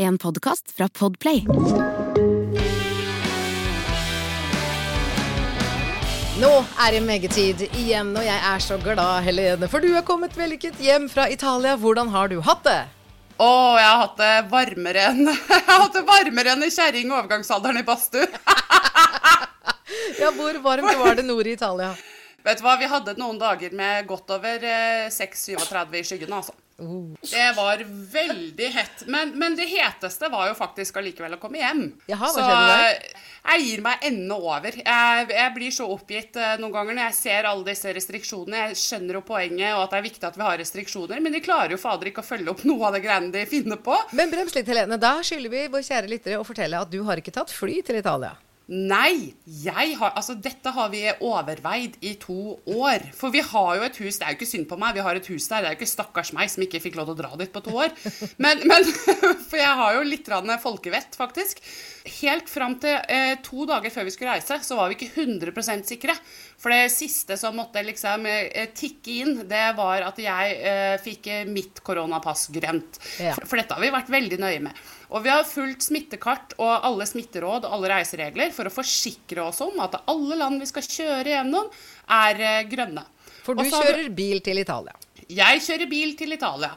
En podkast fra Podplay. Nå er det meggetid igjen, og jeg er så glad, Helene, for du er kommet vellykket hjem fra Italia. Hvordan har du hatt det? Å, jeg har hatt det varmere enn Jeg har hatt det varmere enn ei kjerring i overgangsalderen i badstue. Ja, hvor varmt var det nord i Italia? Vet du hva, vi hadde noen dager med godt over eh, 6-37 i skyggen, altså. Det var veldig hett. Men, men det heteste var jo faktisk allikevel å komme hjem. Jaha, så jeg gir meg ennå over. Jeg, jeg blir så oppgitt eh, noen ganger når jeg ser alle disse restriksjonene. Jeg skjønner jo poenget og at det er viktig at vi har restriksjoner, men de klarer jo fader ikke å følge opp noe av det greiene de finner på. Men brems litt, Helene. Da skylder vi vår kjære lyttere å fortelle at du har ikke tatt fly til Italia. Nei, jeg har, altså dette har vi overveid i to år. For vi har jo et hus, det er jo ikke synd på meg, vi har et hus der. Det er jo ikke stakkars meg som ikke fikk lov til å dra dit på to år. Men, men For jeg har jo litt folkevett, faktisk. Helt fram til eh, to dager før vi skulle reise, så var vi ikke 100% sikre. For det siste som måtte liksom eh, tikke inn, det var at jeg eh, fikk eh, mitt koronapass grønt. Ja. For, for dette har vi vært veldig nøye med. Og vi har fulgt smittekart og alle smitteråd og alle reiseregler for å forsikre oss om at alle land vi skal kjøre gjennom, er eh, grønne. For du Og så har vi- kjører bil til Italia. Jeg kjører bil til Italia.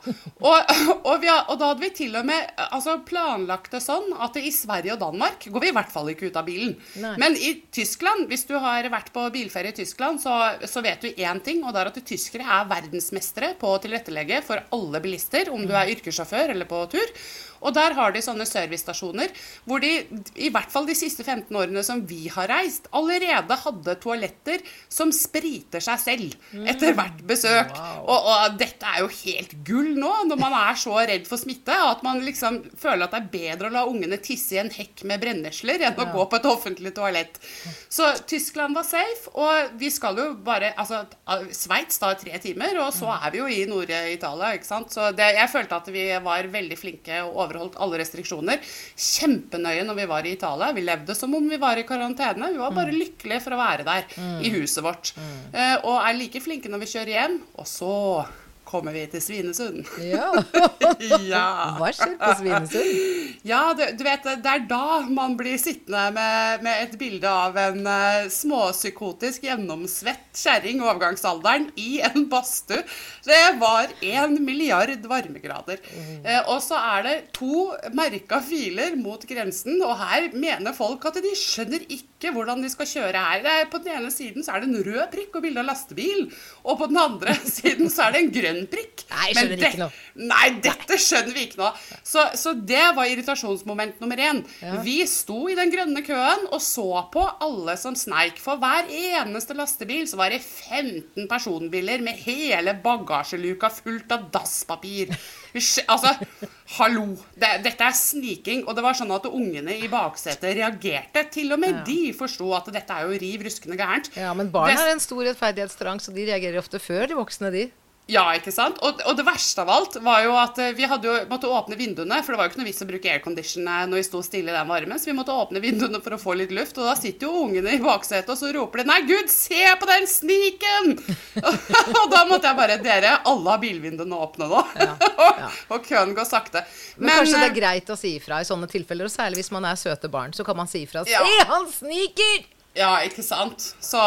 Og, og, vi har, og da hadde vi til og med altså, planlagt det sånn at i Sverige og Danmark går vi i hvert fall ikke ut av bilen. Nei. Men i Tyskland, hvis du har vært på bilferie i Tyskland, så, så vet du én ting, og det er at tyskere er verdensmestere på å tilrettelegge for alle bilister, om du er yrkessjåfør eller på tur. Og der har de sånne servicestasjoner hvor de, i hvert fall de siste 15 årene som vi har reist, allerede hadde toaletter som spriter seg selv etter hvert besøk. Og, og dette er jo helt gull nå, når man er så redd for smitte, at man liksom føler at det er bedre å la ungene tisse i en hekk med brennesler enn å gå på et offentlig toalett. Så Tyskland var safe, og vi skal jo bare Altså, Sveits tar tre timer, og så er vi jo i Nord-Italia, ikke sant. Så det, jeg følte at vi var veldig flinke og overholdt alle restriksjoner. Kjempenøye når vi var i Italia. Vi levde som om vi var i karantene. Vi var bare lykkelige for å være der i huset vårt. Eh, og er like flinke når vi kjører hjem. Og så kommer vi til Svinesund. Ja. ja. Hva skjer på Svinesund? Ja, du, du vet, det er da man blir sittende med, med et bilde av en uh, småpsykotisk, gjennomsvett kjerring i overgangsalderen i en badstue. Det var én milliard varmegrader. Eh, og så er det to merka filer mot grensen, og her mener folk at de skjønner ikke hvordan de skal kjøre her. Er, på den ene siden så er det en rød prikk og bilde av lastebil, og på den andre siden så er det en grønn prikk. Nei, jeg skjønner det- ikke noe. Nei, dette skjønner vi ikke noe. Så, så det var irritasjonsmoment nummer én. Ja. Vi sto i den grønne køen og så på alle som sneik. For hver eneste lastebil så var det 15 personbiler med hele bagasjeluka fullt av dasspapir. Altså, hallo. Det, dette er sniking. Og det var sånn at ungene i baksetet reagerte. Til og med de forsto at dette er jo riv ruskende gærent. Ja, men barn er en stor rettferdighetstrang, så de reagerer ofte før de voksne, de. Ja, ikke sant? Og, og det verste av alt var jo at eh, vi jo måtte åpne vinduene, for det var jo ikke noe vits å bruke aircondition eh, når vi sto stille i den varmen, så vi måtte åpne vinduene for å få litt luft, og da sitter jo ungene i baksetet, og så roper de 'Nei, gud, se på den sniken!' og da måtte jeg bare Dere, alle har bilvinduene åpne nå. ja. og køen går sakte. Men, kanskje det eh, er greit å si ifra i sånne tilfeller, og særlig hvis man er søte barn, så kan man si ifra. Ja. Se, han sniker! Ja, ikke sant? Så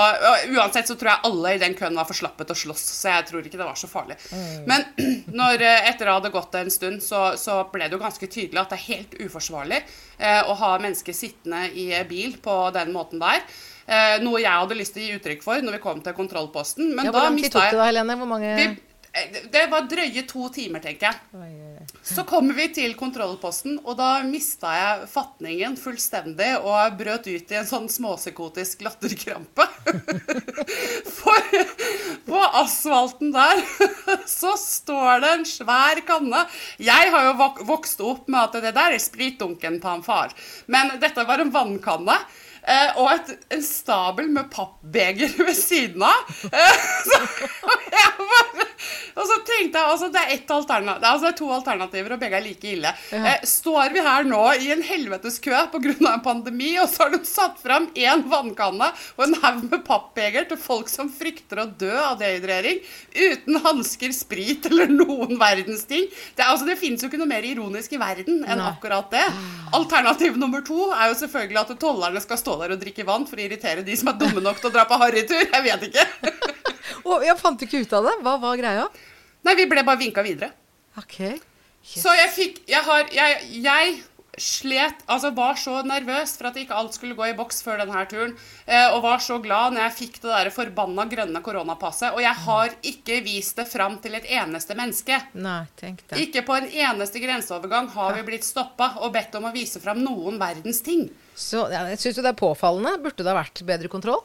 Uansett så tror jeg alle i den køen var forslappet og slåss, så jeg tror ikke det var så farlig. Men når, eh, etter å ha gått en stund, så, så ble det jo ganske tydelig at det er helt uforsvarlig eh, å ha mennesker sittende i bil på den måten der. Eh, noe jeg hadde lyst til å gi uttrykk for når vi kom til kontrollposten. Men Ja, da mista tok det Helene? Hvor mange vi, eh, Det var drøye to timer, tenker jeg. Oi, oi. Så kommer vi til kontrollposten, og da mista jeg fatningen fullstendig og brøt ut i en sånn småpsykotisk latterkrampe. For på asfalten der så står det en svær kanne. Jeg har jo vok vokst opp med at det der er spritdunken på han far, men dette var en vannkanne. Eh, og et, en stabel med pappbeger ved siden av. Eh, så jeg bare Og så tenkte jeg, altså Det er altså det er to alternativer, og begge er like ille. Eh, står vi her nå i en helvetes kø pga. en pandemi, og så har de satt fram én vannkanne og en haug med pappbeger til folk som frykter å dø av dehydrering, uten hansker, sprit eller noen verdens ting. Det, altså, det finnes jo ikke noe mer ironisk i verden enn Nei. akkurat det. Alternativ nummer to er jo selvfølgelig at tollerne skal stå der og drikke vann for å irritere de som er dumme nok til å dra på harrytur. Jeg vet ikke. Og jeg fant ikke ut av det. Hva var greia? Nei, vi ble bare vinka videre. Ok. Så jeg fikk Jeg har Jeg, jeg slet Altså var så nervøs for at ikke alt skulle gå i boks før denne turen. Eh, og var så glad når jeg fikk det der forbanna grønne koronapasset. Og jeg har ikke vist det fram til et eneste menneske. Nei, tenk det. Ikke på en eneste grenseovergang har vi blitt stoppa og bedt om å vise fram noen verdens ting. Så ja, jeg syns jo det er påfallende. Burde det ha vært bedre kontroll?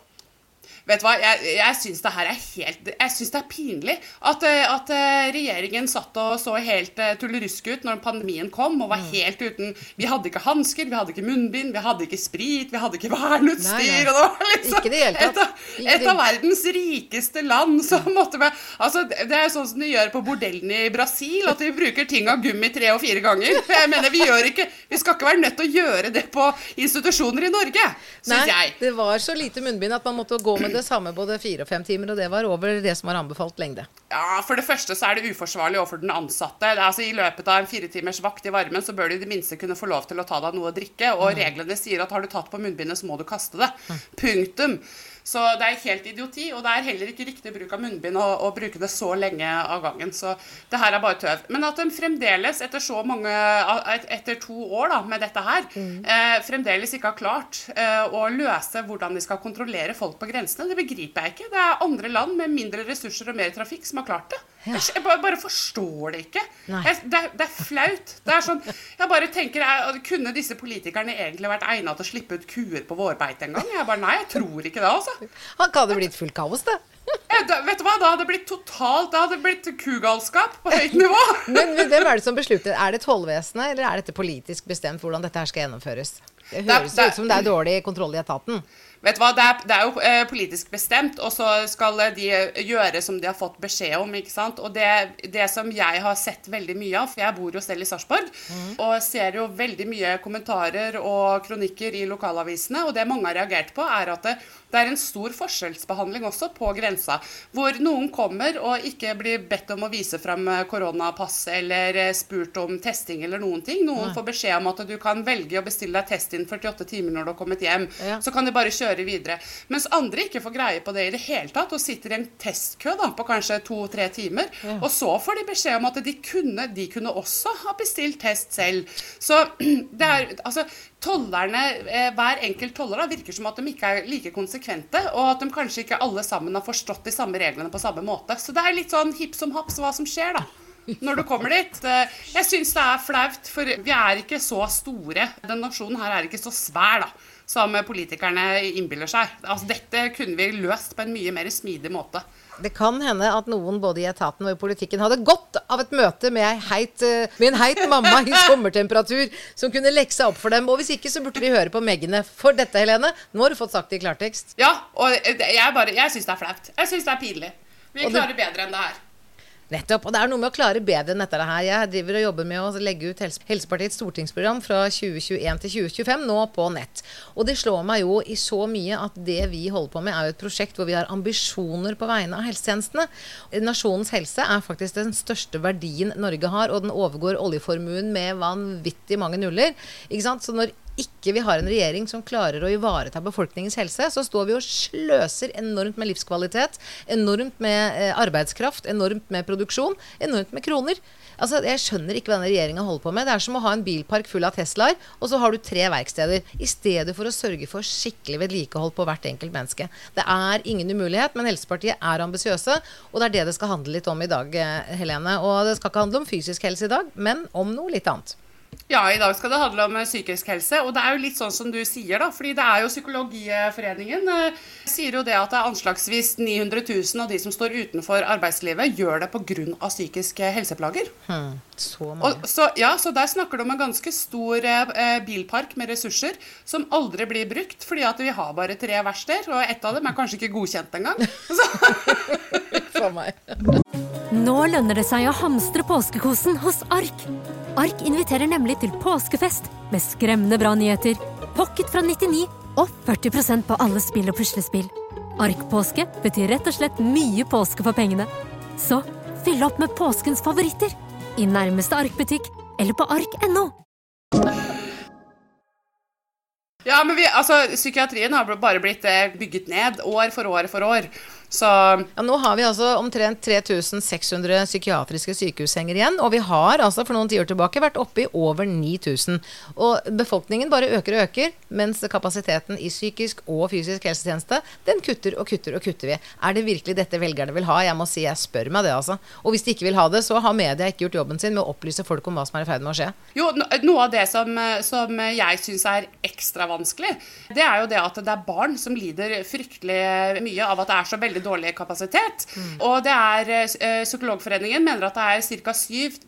Vet du hva, jeg, jeg syns det her er helt Jeg syns det er pinlig at, eh, at eh, regjeringen satt og så helt uh, tullerusk ut når pandemien kom og Mm. var helt uten Vi hadde ikke hansker, vi hadde ikke munnbind, vi hadde ikke sprit, vi hadde ikke verneutstyr. Og det var liksom det. Et, av, et av verdens rikeste land som måtte være Altså, Det er sånn som de gjør på bordellene i Brasil, at de bruker ting av gummi tre og fire ganger. Jeg mener, Vi gjør ikke Vi skal ikke være nødt til å gjøre det på institusjoner i Norge, syns jeg. det var så lite munnbind at man måtte gå med det samme både fire og fem timer, og det var over det som var anbefalt lengde. Ja, For det første så er det uforsvarlig overfor den ansatte. Altså I løpet av en fire timers vakt i varmen så bør du i det minste kunne få lov til å ta deg noe å drikke. Og reglene sier at har du tatt på munnbindet, så må du kaste det. Punktum. Så det er helt idioti, og det er heller ikke riktig bruk av munnbind å, å bruke det så lenge av gangen. Så det her er bare tøv. Men at de fremdeles, etter så mange et- Etter to år da, med dette her, eh, fremdeles ikke har klart eh, å løse hvordan de skal kontrollere folk på grensene, det begriper jeg ikke. Det er andre land med mindre ressurser og mer trafikk som har klart det. Jeg, jeg bare, bare forstår det ikke. Jeg, det, det er flaut. Det er sånn, jeg bare tenker, jeg, Kunne disse politikerne egentlig vært egnet til å slippe ut kuer på vårbeite en gang? Jeg bare, Nei, jeg tror ikke det, altså. Han kan det blitt fullt kaos, det. Jeg, da, vet du hva, Da hadde det blitt totalt Det hadde blitt kugalskap på høyt nivå. Men, men hvem er det som beslutter? Er det tollvesenet, eller er dette politisk bestemt hvordan dette her skal gjennomføres? Det Det høres det det, ut som det er dårlig kontroll i etaten. Vet du hva, Det er, det er jo eh, politisk bestemt, og så skal eh, de gjøre som de har fått beskjed om. ikke sant? Og det, det som jeg har sett veldig mye av, for jeg bor jo selv i Sarpsborg, og ser jo veldig mye kommentarer og kronikker i lokalavisene, og det mange har reagert på, er at det, er en stor forskjellsbehandling også på grensa. Hvor noen kommer og ikke blir bedt om å vise fram eh, koronapass eller eh, spurt om testing eller noen ting. Noen får beskjed om at du kan velge å bestille deg test innen 48 timer når du har kommet hjem. Ja. Så kan de bare kjøre videre. Mens andre ikke får greie på det i det hele tatt, og sitter i en testkø da, på kanskje to-tre timer. Og så får de beskjed om at de kunne, de kunne også ha bestilt test selv. Så det er altså Tollerne, eh, Hver enkelt toller da, virker som at de ikke er like konsekvente, og at de kanskje ikke alle sammen har forstått de samme reglene på samme måte. Så det er litt sånn hipp som haps hva som skjer, da. Når du kommer dit. Eh, Jeg syns det er flaut, for vi er ikke så store. Den nasjonen her er ikke så svær, da, som politikerne innbiller seg. Altså, dette kunne vi løst på en mye mer smidig måte. Det kan hende at noen både i etaten og i politikken hadde godt av et møte med, heit, eh, med en heit mamma i sommertemperatur som kunne lekse opp for dem. Og hvis ikke, så burde de høre på Meggene. For dette, Helene, nå har du fått sagt det i klartekst. Ja, og jeg, bare, jeg syns det er flaut. Jeg syns det er pinlig. Vi klarer det- klarer bedre enn det her. Nettopp. Og det er noe med å klare bedre enn dette her. Jeg driver og jobber med å legge ut Helse Helsepartiets stortingsprogram fra 2021 til 2025 nå på nett. Og det slår meg jo i så mye at det vi holder på med, er jo et prosjekt hvor vi har ambisjoner på vegne av helsetjenestene. Nasjonens helse er faktisk den største verdien Norge har, og den overgår oljeformuen med vanvittig mange nuller. Ikke sant? Så når ikke vi har en regjering som klarer å ivareta befolkningens helse, så står vi og sløser enormt med livskvalitet, enormt med eh, arbeidskraft, enormt med produksjon, enormt med kroner. Altså, Jeg skjønner ikke hva denne regjeringa holder på med. Det er som å ha en bilpark full av Teslaer, og så har du tre verksteder. I stedet for å sørge for skikkelig vedlikehold på hvert enkelt menneske. Det er ingen umulighet, men Helsepartiet er ambisiøse, og det er det det skal handle litt om i dag, eh, Helene. Og det skal ikke handle om fysisk helse i dag, men om noe litt annet. Ja, i dag skal det handle om eh, psykisk helse. Og det er jo litt sånn som du sier, da. fordi det er jo Psykologiforeningen eh, sier jo det at det er anslagsvis 900 000 av de som står utenfor arbeidslivet, gjør det pga. psykiske helseplager. Hmm, så mange. Og, så, ja, så der snakker du om en ganske stor eh, bilpark med ressurser som aldri blir brukt, fordi at vi har bare tre verksteder, og ett av dem er kanskje ikke godkjent engang. Så, For meg. Nå lønner det seg å hamstre påskekosen hos Ark. Ark inviterer nemlig til påskefest med skremmende bra nyheter, pocket fra 99 og 40% på alle spill og puslespill. Ark-påske betyr rett og slett mye påske for pengene. Så fyll opp med påskens favoritter i nærmeste Ark-butikk eller på ark.no. Ja, men vi, altså, Psykiatrien har bare blitt eh, bygget ned år for år for år. Så Ja, nå har vi altså omtrent 3600 psykiatriske sykehussenger igjen. Og vi har altså for noen tiår tilbake vært oppe i over 9000. Og befolkningen bare øker og øker, mens kapasiteten i psykisk og fysisk helsetjeneste, den kutter og kutter og kutter vi. Er det virkelig dette velgerne vil ha? Jeg må si jeg spør meg det, altså. Og hvis de ikke vil ha det, så har media ikke gjort jobben sin med å opplyse folk om hva som er i ferd med å skje. Jo, noe av det som, som jeg syns er ekstra vanskelig, det er jo det at det er barn som lider fryktelig mye av at det er så veldig dårlig kapasitet. Og det er eh, Psykologforeningen mener at det er ca.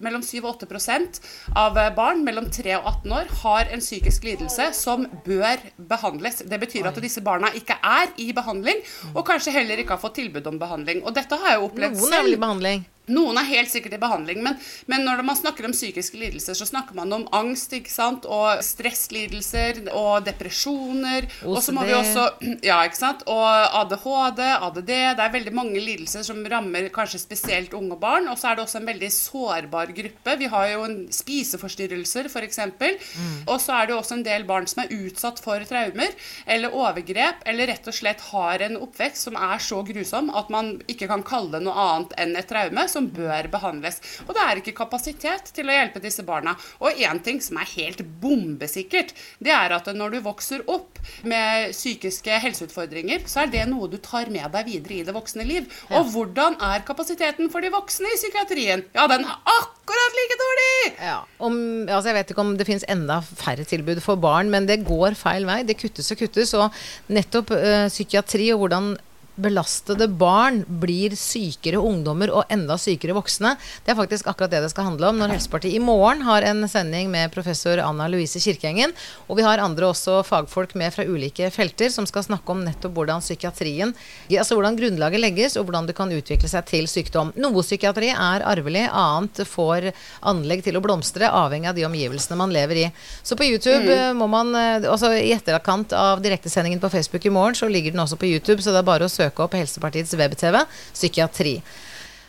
mellom 7 og 8% av barn mellom 3 og 18 år har en psykisk lidelse som bør behandles. Det betyr at disse barna ikke er i behandling, og kanskje heller ikke har fått tilbud om behandling. Og dette har jeg jo opplevd Noen er vel i behandling. Noen er helt sikkert i behandling, men, men når man snakker om psykiske lidelser, så snakker man om angst ikke sant? og stresslidelser og depresjoner. Og så må vi også Ja, ikke sant. Og ADHD, ADD. Det er veldig mange lidelser som rammer kanskje spesielt unge barn. Og så er det også en veldig sårbar gruppe. Vi har jo en spiseforstyrrelser, f.eks. Mm. Og så er det jo også en del barn som er utsatt for traumer eller overgrep, eller rett og slett har en oppvekst som er så grusom at man ikke kan kalle det noe annet enn et traume som bør behandles. Og det er ikke kapasitet til å hjelpe disse barna. Og én ting som er helt bombesikkert, det er at når du vokser opp med psykiske helseutfordringer, så er det noe du tar med deg videre i det voksne liv. Og hvordan er kapasiteten for de voksne i psykiatrien? Ja, den er akkurat like dårlig! Ja, om, altså jeg vet ikke om det finnes enda færre tilbud for barn, men det går feil vei. Det kuttes og kuttes. Og nettopp øh, psykiatri og hvordan belastede barn blir sykere ungdommer og enda sykere voksne. Det er faktisk akkurat det det skal handle om når Helsepartiet i morgen har en sending med professor Anna Louise Kirkeengen. Og vi har andre også fagfolk med fra ulike felter som skal snakke om nettopp hvordan psykiatrien Altså hvordan grunnlaget legges, og hvordan det kan utvikle seg til sykdom. Noe psykiatri er arvelig, annet får anlegg til å blomstre, avhengig av de omgivelsene man lever i. Så på YouTube mm. må man eh, Altså i etterkant av direktesendingen på Facebook i morgen, så ligger den også på YouTube, så det er bare å søke opp Helsepartiets web-TV, psykiatri.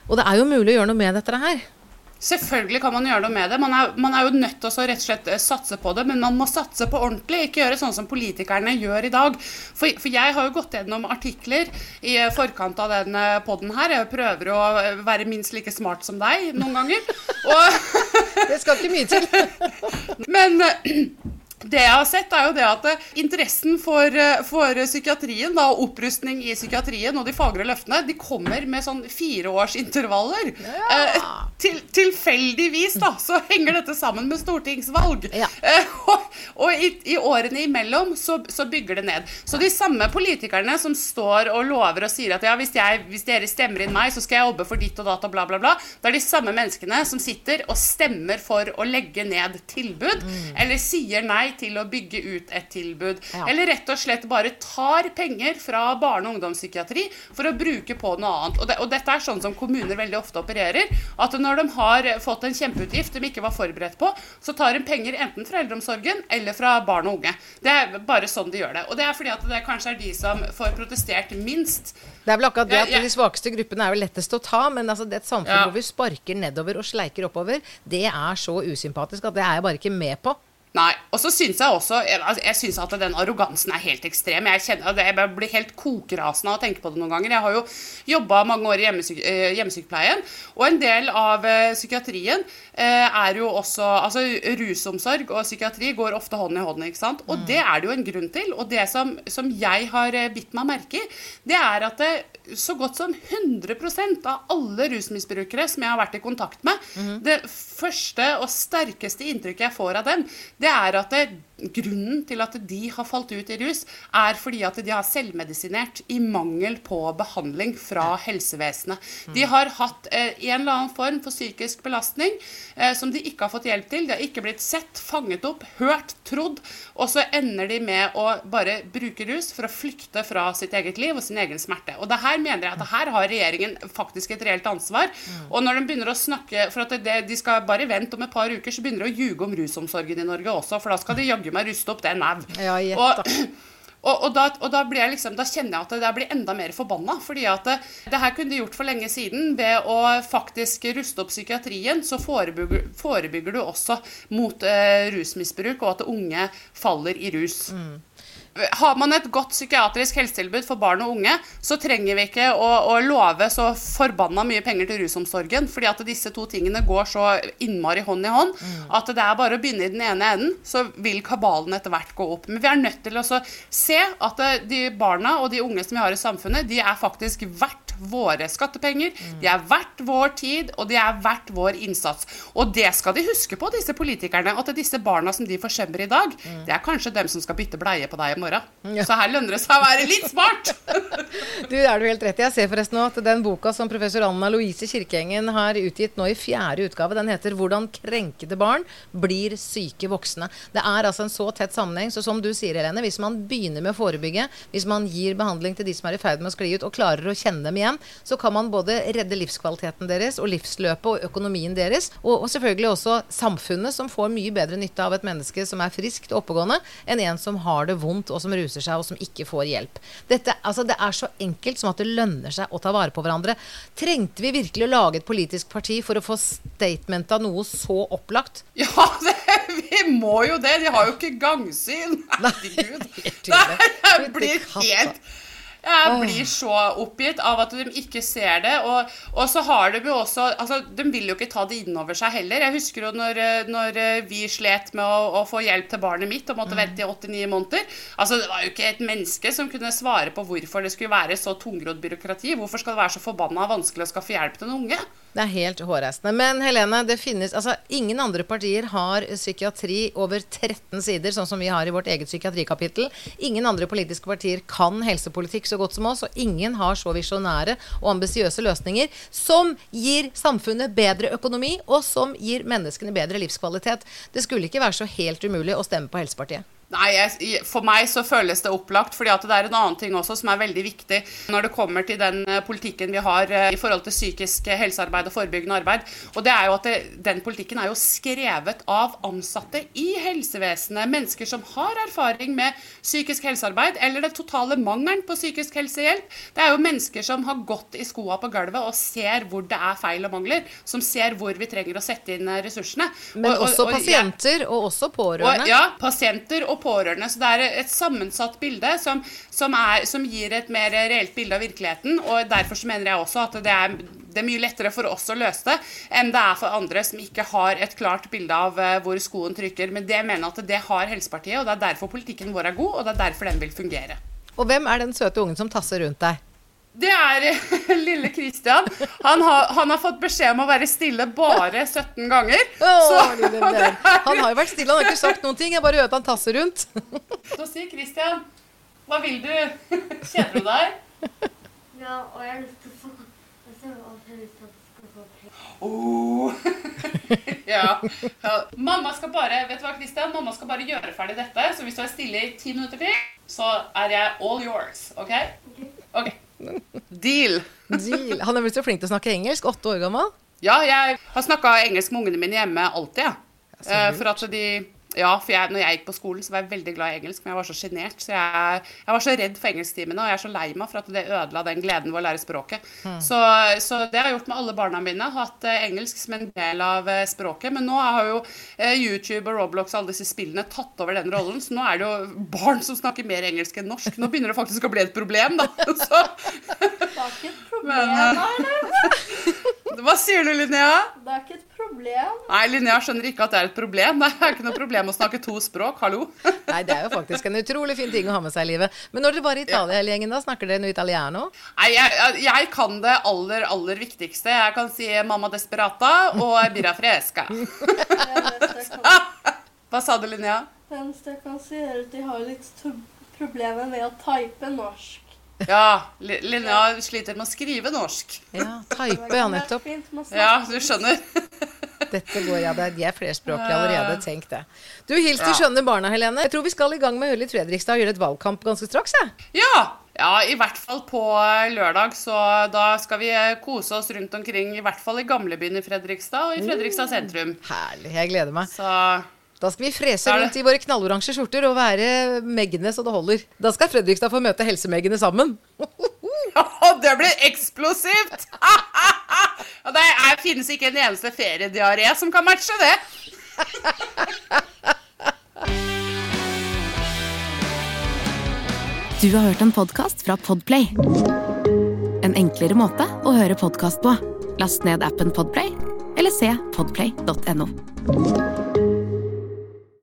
Og det er jo mulig å gjøre noe med dette her. Selvfølgelig kan man gjøre noe med det. Man er, man er jo nødt til å rett og slett eh, satse på det, men man må satse på ordentlig. Ikke gjøre sånn som politikerne gjør i dag. For, for jeg har jo gått gjennom artikler i forkant av denne poden her. Jeg prøver å eh, være minst like smart som deg noen ganger. Og Det skal ikke mye til. Men eh, det jeg har sett, er jo det at eh, interessen for, eh, for psykiatrien da, og opprustning i psykiatrien og de fagre løftene, de kommer med sånn fireårsintervaller. Eh, til, tilfeldigvis da, så henger dette sammen med stortingsvalg. Ja. Eh, og og i, i årene imellom så, så bygger det ned. Så de samme politikerne som står og lover og sier at ja, hvis, jeg, hvis dere stemmer inn meg, så skal jeg jobbe for ditt og datt og bla, bla, bla, det er de samme menneskene som sitter og stemmer for å legge ned tilbud, eller sier nei til å bygge ut et tilbud, Ja. eller rett og slett bare tar penger fra barne- og ungdomspsykiatri for å bruke på noe annet. Og, det, og dette er sånn som kommuner veldig ofte opererer, at når de har fått en kjempeutgift de ikke var forberedt på, så tar de penger enten fra eldreomsorgen eller fra barn og unge. Det er bare sånn de gjør det. Og det er fordi at det kanskje er de som får protestert minst. Det er vel akkurat det Ja, at ja. de svakeste gruppene er vel lettest å ta, men altså det er et samfunn Ja. hvor vi sparker nedover og sleiker oppover, det er så usympatisk at det er jeg bare ikke med på. Nei. Og så syns jeg også Jeg, altså, synes at den arrogansen er helt ekstrem. Jeg, kjenner, jeg blir helt kokerasende av å tenke på det noen ganger. Jeg har jo jobba mange år i eh, hjemmesykepleien, og en del av eh, psykiatrien eh, er jo også Altså rusomsorg og psykiatri går ofte hånd i hånd, ikke sant. Og det er det jo en grunn til. Og det som, som jeg har bitt meg merke i, det er at det, så godt som 100% av alle rusmisbrukere som jeg har vært i kontakt med, det første og sterkeste inntrykket jeg får av dem, det er at det, grunnen til at de har falt ut i rus, er fordi at de har selvmedisinert i mangel på behandling fra helsevesenet. De har hatt eh, en eller annen form for psykisk belastning eh, som de ikke har fått hjelp til. De har ikke blitt sett, fanget opp, hørt, trodd. Og så ender de med å bare bruke rus for å flykte fra sitt eget liv og sin egen smerte. Og det her mener jeg at her har regjeringen faktisk et reelt ansvar. Og når de begynner å snakke For at det, de skal bare vente om et par uker, så begynner de å ljuge om rusomsorgen i Norge også, for da skal de jaggu meg ruste opp det nav. Ja, og, og, og, da, og da, liksom, da kjenner jeg at jeg blir enda mer forbanna. fordi at det, det her kunne de gjort for lenge siden. Ved å faktisk ruste opp psykiatrien, så forebygger, forebygger du også mot eh, rusmisbruk, og at unge faller i rus. Har man et godt psykiatrisk helsetilbud for barn og unge, så trenger vi ikke å, å love så forbanna mye penger til rusomsorgen, fordi at disse to tingene går så innmari hånd i hånd at det er bare å begynne i den ene enden, så vil kabalen etter hvert gå opp. Men vi er nødt til å se at de barna og de unge som vi har i samfunnet, de er faktisk verdt våre skattepenger, de er verdt vår tid, og de er verdt vår innsats. Og det skal de huske på, disse politikerne, at disse barna som de forsømmer i dag, det er kanskje dem som skal bytte bleie på deg i morgen. Så her lønner det seg å være litt smart! Du, er du helt rett i. Jeg ser forresten nå at den boka som professor Anna Louise Kirkeengen har utgitt nå i fjerde utgave, den heter 'Hvordan krenkede barn blir syke voksne'. Det er altså en så tett sammenheng. Så som du sier, Helene, hvis man begynner med å forebygge, hvis man gir behandling til de som er i ferd med å skli ut, og klarer å kjenne dem igjen, så kan man både redde livskvaliteten deres og livsløpet og økonomien deres, og, og selvfølgelig også samfunnet, som får mye bedre nytte av et menneske som er friskt og oppegående, enn en som har det vondt og som ruser seg og som ikke får hjelp. Dette, altså, det er så enkelt som at det lønner seg å ta vare på hverandre. Trengte vi virkelig å lage et politisk parti for å få statement av noe så opplagt? Ja, det, vi må jo det! De har jo ikke gangsyn! Herregud. helt det blir helt jeg blir så oppgitt av at de ikke ser det. Og, og så har de jo også altså, De vil jo ikke ta det innover seg heller. Jeg husker jo når, eh, når eh, vi slet med å, å få hjelp til barnet mitt og måtte vente i åtte-ni måneder. Altså, Det var jo ikke et menneske som kunne svare på hvorfor det skulle være så tungrodd byråkrati. Hvorfor skal det være så forbanna vanskelig å skaffe hjelp til en unge? Det er helt hårreisende. Men Helene, det finnes altså ingen andre partier har psykiatri over 13 sider, sånn som vi har i vårt eget psykiatrikapittel. Ingen andre politiske partier kan helsepolitikk så godt som oss, og ingen har så visjonære og ambisiøse løsninger som gir samfunnet bedre økonomi, og som gir menneskene bedre livskvalitet. Det skulle ikke være så helt umulig å stemme på Helsepartiet. Nei, jeg, For meg så føles det opplagt, fordi at det er en annen ting også som er veldig viktig når det kommer til den eh, politikken vi har eh, i forhold til psykisk helsearbeid og forebyggende arbeid. Og det er jo at det, Den politikken er jo skrevet av ansatte i helsevesenet. Mennesker som har erfaring med psykisk helsearbeid eller den totale mangelen på psykisk helsehjelp. Det er jo mennesker som har gått i skoa på gulvet og ser hvor det er feil og mangler. Som ser hvor vi trenger å sette inn eh, ressursene. Men Og- og- også og ja, pasienter, og også pårørende. ja, pasienter og pårørende. Så det er et sammensatt bilde som, som, er, som gir et mer reelt bilde av virkeligheten. Og derfor så mener jeg også at det er, det er mye lettere for oss å løse det enn det er for andre som ikke har et klart bilde av eh, hvor skoen trykker. Men det mener jeg at det har Helsepartiet, og det er derfor politikken vår er god, og det er derfor den vil fungere. Og hvem er den søte ungen som tasser rundt deg? Det er eh, lille Christian. Han har, han har fått beskjed om å være stille bare 17 ganger. Åh, lille er, Han har jo vært stille, han har ikke sagt noen ting. Jeg bare hører at han tasser rundt. Så sier Christian, hva vil du? Kjeder du deg? Ja, og jeg har lyst til å få. Oh. ja. ja. Mamma skal bare vet du hva, Christian? Mamma skal bare gjøre ferdig dette. Så hvis du er stille i ti minutter til, så er jeg all yours. OK? Ok. Deal. Deal. Han er blitt så flink til å snakke engelsk. Åtte år gammel. Ja, jeg har snakka engelsk med ungene mine hjemme alltid, jeg. Ja. for at de ja, for jeg, når jeg gikk på skolen, så var jeg veldig glad i engelsk, men jeg var så sjenert. Så jeg, jeg var så redd for engelsktimene, og jeg er så lei meg for at det ødela den gleden ved å lære språket. Så, så det har jeg gjort med alle barna mine. Hatt eh, engelsk som en del av eh, språket. Men nå har jo eh, YouTube og Roblox og alle disse spillene tatt over den rollen, så nå er det jo barn som snakker mer engelsk enn norsk. Nå begynner det faktisk å bli et problem, da. Så, Det er ikke et problem, Men, hva sier du, Linnea? Det er ikke et problem. Nei, Linnea skjønner ikke at det er et problem. Det er ikke noe problem å snakke to språk. Hallo. Nei, det er jo faktisk en utrolig fin ting å ha med seg i livet. Men når dere var i Italia hele gjengen, da, snakker dere noe italiano? Nei, jeg, jeg- kan det aller, aller viktigste. Jeg kan si mamma desperata og birra fresca. Hva sa du, Linnea? Det eneste jeg kan si, er at de har litt problemer med å type norsk. Ja, Li- Linnea sliter med å skrive norsk. Ja, type, ja, nettopp. Ja, du skjønner. Dette går, ja, det er- De er flerspråklige allerede, tenk det. Du, hils de skjønne barna, Helene. Jeg tror vi skal i gang med Ørlit Fredrikstad og gjøre et valgkamp ganske straks, jeg. Ja, ja, i hvert fall på lørdag, så da skal vi eh, kose oss rundt omkring, i hvert fall i gamlebyen i Fredrikstad og i Fredrikstad sentrum. Herlig, jeg gleder meg. Så Da skal vi frese rundt i våre knalloransje skjorter og være Meggene så det holder. Da skal Fredrikstad få møte Helsemeggene sammen. Ja, det blir eksplosivt! Og det er, finnes ikke en eneste feriediaré som kan matche det. Du har hørt en podkast fra Podplay. En enklere måte å høre podkast på. Last ned appen Podplay, eller se podplay.no.